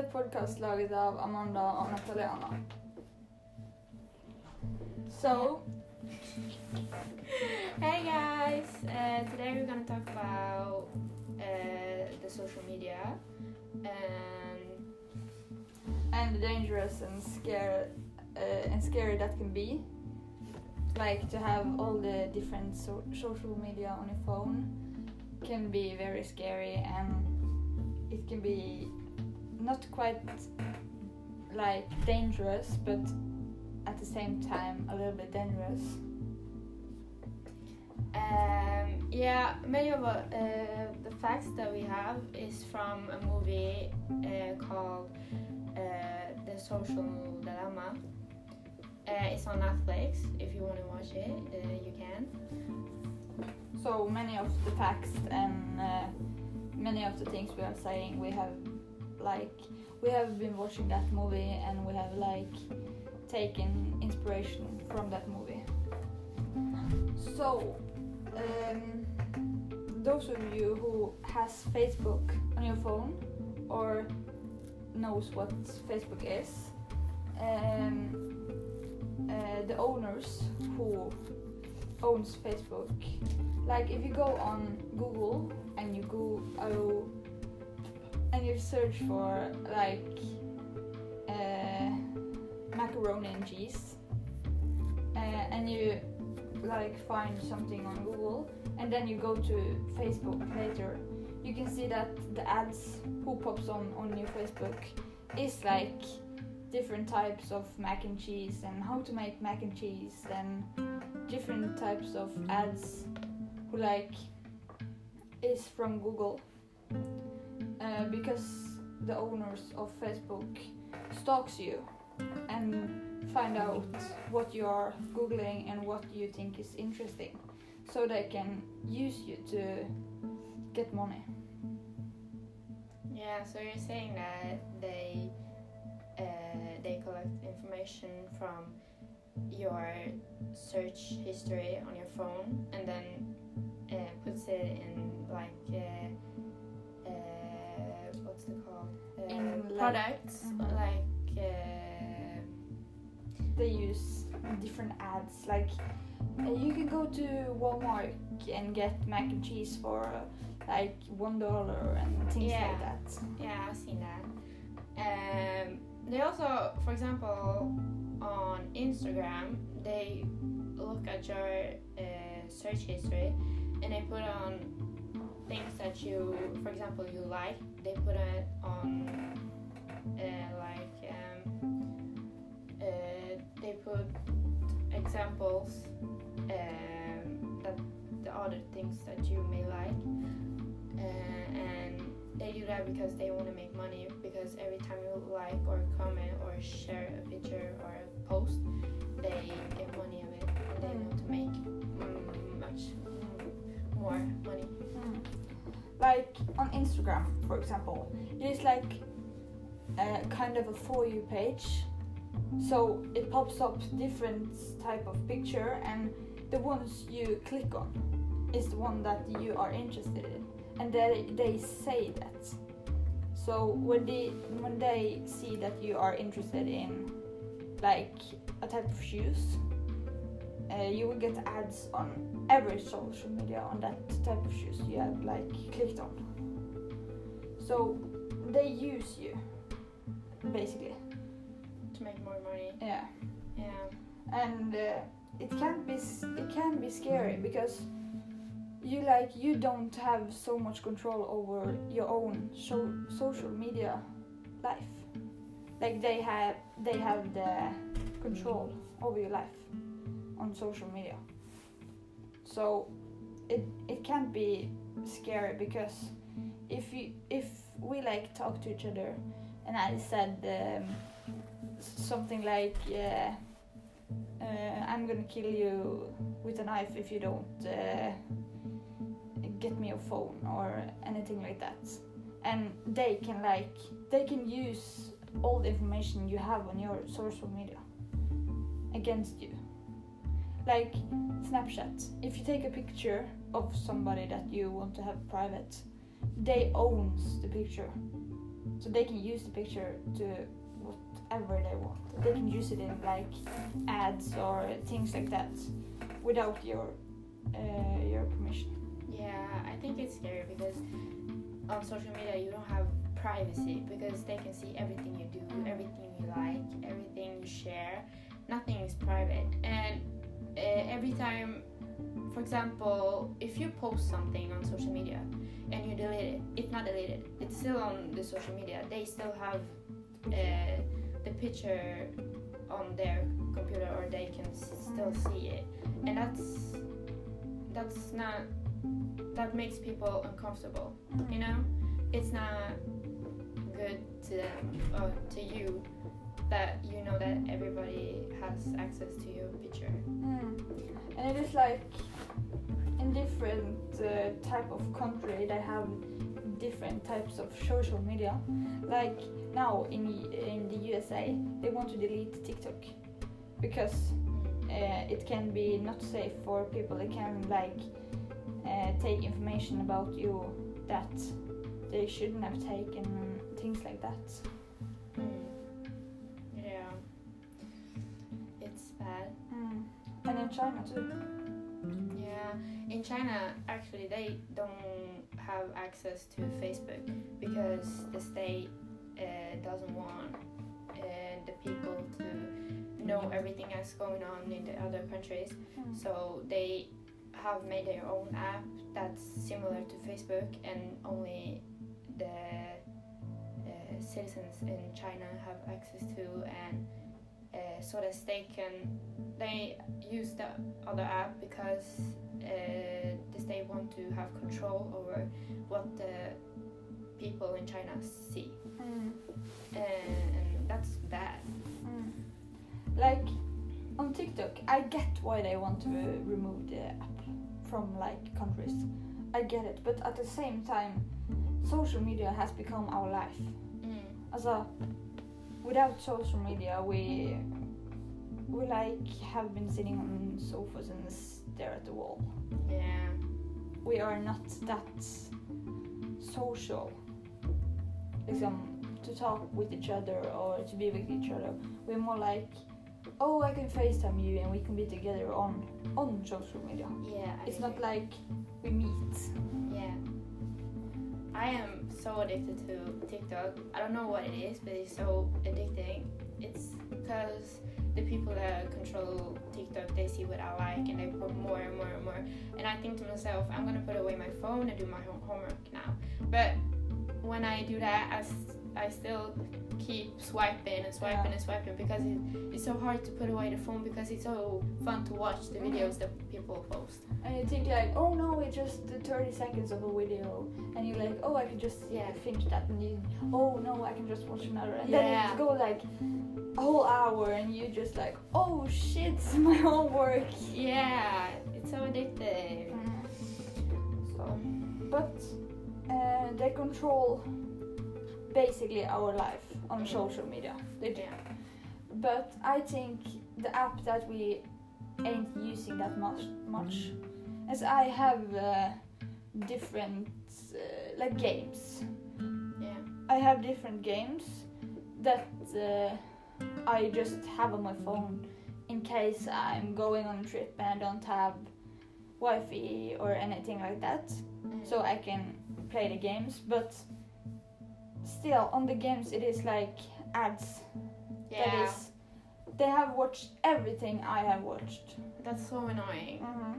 Dette er podkast laget av Amanda og Nataliana. So, Hey guys! Uh, today we're gonna talk about uh, the social media and and the dangerous and scary uh, and scary that can be. Like to have all the different so- social media on your phone can be very scary and it can be not quite like dangerous but at the same time a little bit dangerous. um, yeah, many of uh, the facts that we have is from a movie uh, called uh, The Social Dilemma. Uh, it's on Netflix. If you want to watch it, uh, you can. So many of the facts and uh, many of the things we are saying, we have like we have been watching that movie and we have like taken inspiration from that movie. So, um, those of you who has Facebook on your phone or knows what Facebook is, um, uh, the owners who owns Facebook like if you go on Google and you go oh, and you search for like uh, macaroni and cheese uh, and you like find something on Google and then you go to Facebook later you can see that the ads who pops on on your Facebook is like different types of mac and cheese and how to make mac and cheese and different types of ads who like is from Google uh, because the owners of Facebook stalks you and find out what you are googling and what you think is interesting so they can use you to get money. Yeah, so you're saying that they uh, they collect information from your search history on your phone and then uh, puts it in like uh, uh, what's it called uh, In like- products Mhm. like uh, they use different ads like uh, you can go to Walmart and get mac and cheese for uh, like one dollar and things Yeah. like that Yeah, I've seen that. Um, they also, for example, on Instagram, they look at your uh, search history and they put on things that you, for example, you like. They put it on uh, like um, uh, they put examples um, that the other things that you may like uh, and they do that because they want to make money because every time you like or comment or share a picture or a post they get money of it and they want to make mm, much more money Mm. Like on Instagram, for example, it is like a kind of a for you page, so it pops up different type of picture, and the ones you click on is the one that you are interested in, and they they say that. So when they when they see that you are interested in like a type of shoes, uh, you will get ads on every social media on that type of shoes you have like clicked on. So they use you basically. to make more money Yeah. yeah And uh, it can be it can be scary because you like you don't have so much control over your own so- social media life. Like they have they have the control over your life on social media. So it it can be scary because if you if we like talk to each other and I said um, something like uh, uh, I'm gonna kill you with a knife if you don't uh, get me a phone or anything like that. And they can like they can use all the information you have on your social media against you like snapchat if you take a picture of somebody that you want to have private they owns the picture so they can use the picture to whatever they want. They can use it in like ads or things like that without your uh, your permission. Yeah, I think it's scary because on social media you don't have privacy because they can see everything you do, everything you like, everything you share. Nothing is private. And uh, every time, for example, if you post something on social media and you delete it, it's not deleted. It's still on the social media. They still have uh, the picture on their computer or they can still see it. And that's that's not that makes people uncomfortable you know it's not good to them or to you that you know that everybody has access to your picture Mm. And it is like in different uh, type of country they have different types of social media. Like now in in the USA they want to delete TikTok because uh, it can be not safe for people. They can like uh, take information about you that they shouldn't have taken, things like that. In China too. yeah in china actually they don't have access to facebook because the state uh, doesn't want uh, the people to know everything that's going on in the other countries Mm. So they have made their own app that's similar to Facebook, and only the uh, citizens in China have access to, and uh, so that they can they use the other app because uh, the state want to have control over what the people in China see, Mm. and, and that's bad. Mm. Like on TikTok, I get why they want to remove the app from like countries. I get it, but at the same time, social media has become our life. Mm. Also, without social media, we we like have been sitting on sofas and stare at the wall. Yeah. We are not that social. Liksom, to talk with each other or to be with each other. We're more like, oh, I can FaceTime you and we can be together on on social media. Yeah. I It's agree. not like we meet. Yeah. I am so addicted to TikTok. I don't know what it is, but it's so addicting. It's because the people that control TikTok, they see what I like and they put more and more and more. And I think to myself, I'm gonna put away my phone and do my homework now. But when I do that, I, I still keep swiping and swiping Yeah. and swiping because it, it's so hard to put away the phone because it's so fun to watch the Mhm. videos that people post. And you think like, oh no, it's just the 30 seconds of a video. And you're like, oh, I can just Yeah. finish that. And you, oh no, I can just watch another. And Yeah. then it go like a whole hour and you just like, oh shit, my homework. Yeah, it's so addictive. So, but uh, they control basically our life on social media. They do. Yeah. But I think the app that we ain't using that much, much, as I have uh, different uh, like games. Yeah. I have different games that uh, I just have on my phone in case I'm going on a trip and I don't have Wi-Fi or anything like that Mm. so I can play the games. But still, on the games, it is like ads. yeah, That is, they have watched everything I have watched. that's so annoying. hmm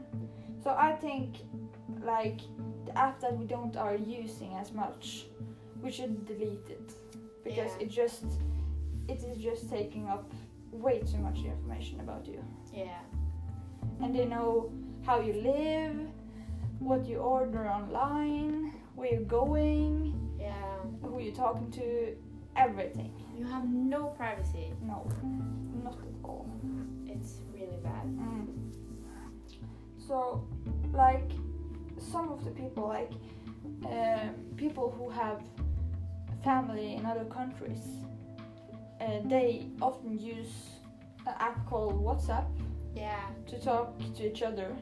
So I think, like the app that we don't are using as much, we should delete it because Yeah. it just, it is just taking up way too much information about you, Yeah, and they know how you live, what you order online, where you're going, you're talking to, everything. You have no privacy. No, not at all. It's really bad. Mm. So, like, some of the people, like, uh, people who have family in other countries, uh, they often use an app called WhatsApp Yeah, to talk to each other,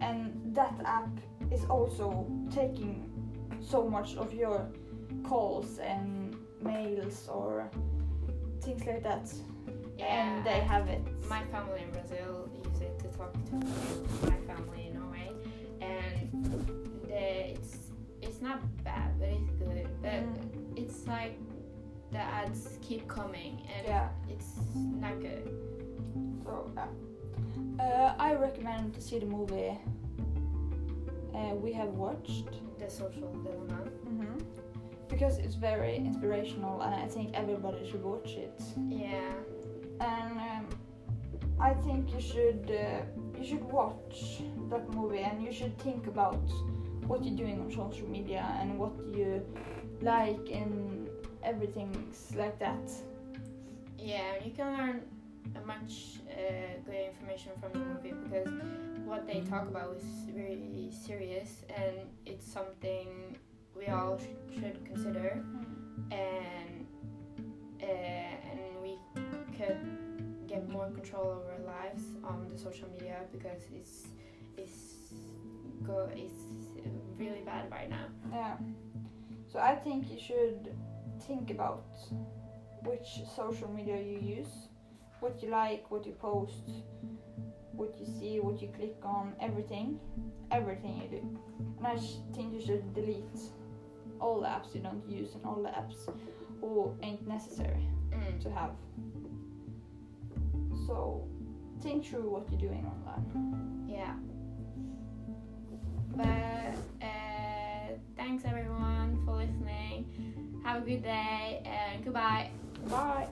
and that app is also taking so much of your calls and mails or things like that, Yeah, and they have it. my family in Brazil use it to talk to my family in Norway, and the, it's it's not bad, but it's good. But Mm. it's like the ads keep coming, and Yeah. it's not good. So yeah, uh, I recommend to see the movie uh, we have watched The social dilemma. hmm because it's very inspirational, and I think everybody should watch it. Yeah, And um, I think you should uh, you should watch that movie, and you should think about what you're doing on social media and what you like and everything like that. yeah, you can learn a much uh, good information from the movie because what they talk about is really serious, and it's something we all sh- should consider. and uh, and we could get more control over our lives on the social media because it's it's go it's really bad right now. Yeah. So I think you should think about which social media you use, what you like, what you post, what you see, what you click on, everything, everything you do. And I sh- think you should delete all the apps you don't use and all the apps who ain't necessary Mm. to have. So think through what you're doing online. Yeah. But uh, thanks everyone for listening. Have a good day and goodbye. Bye.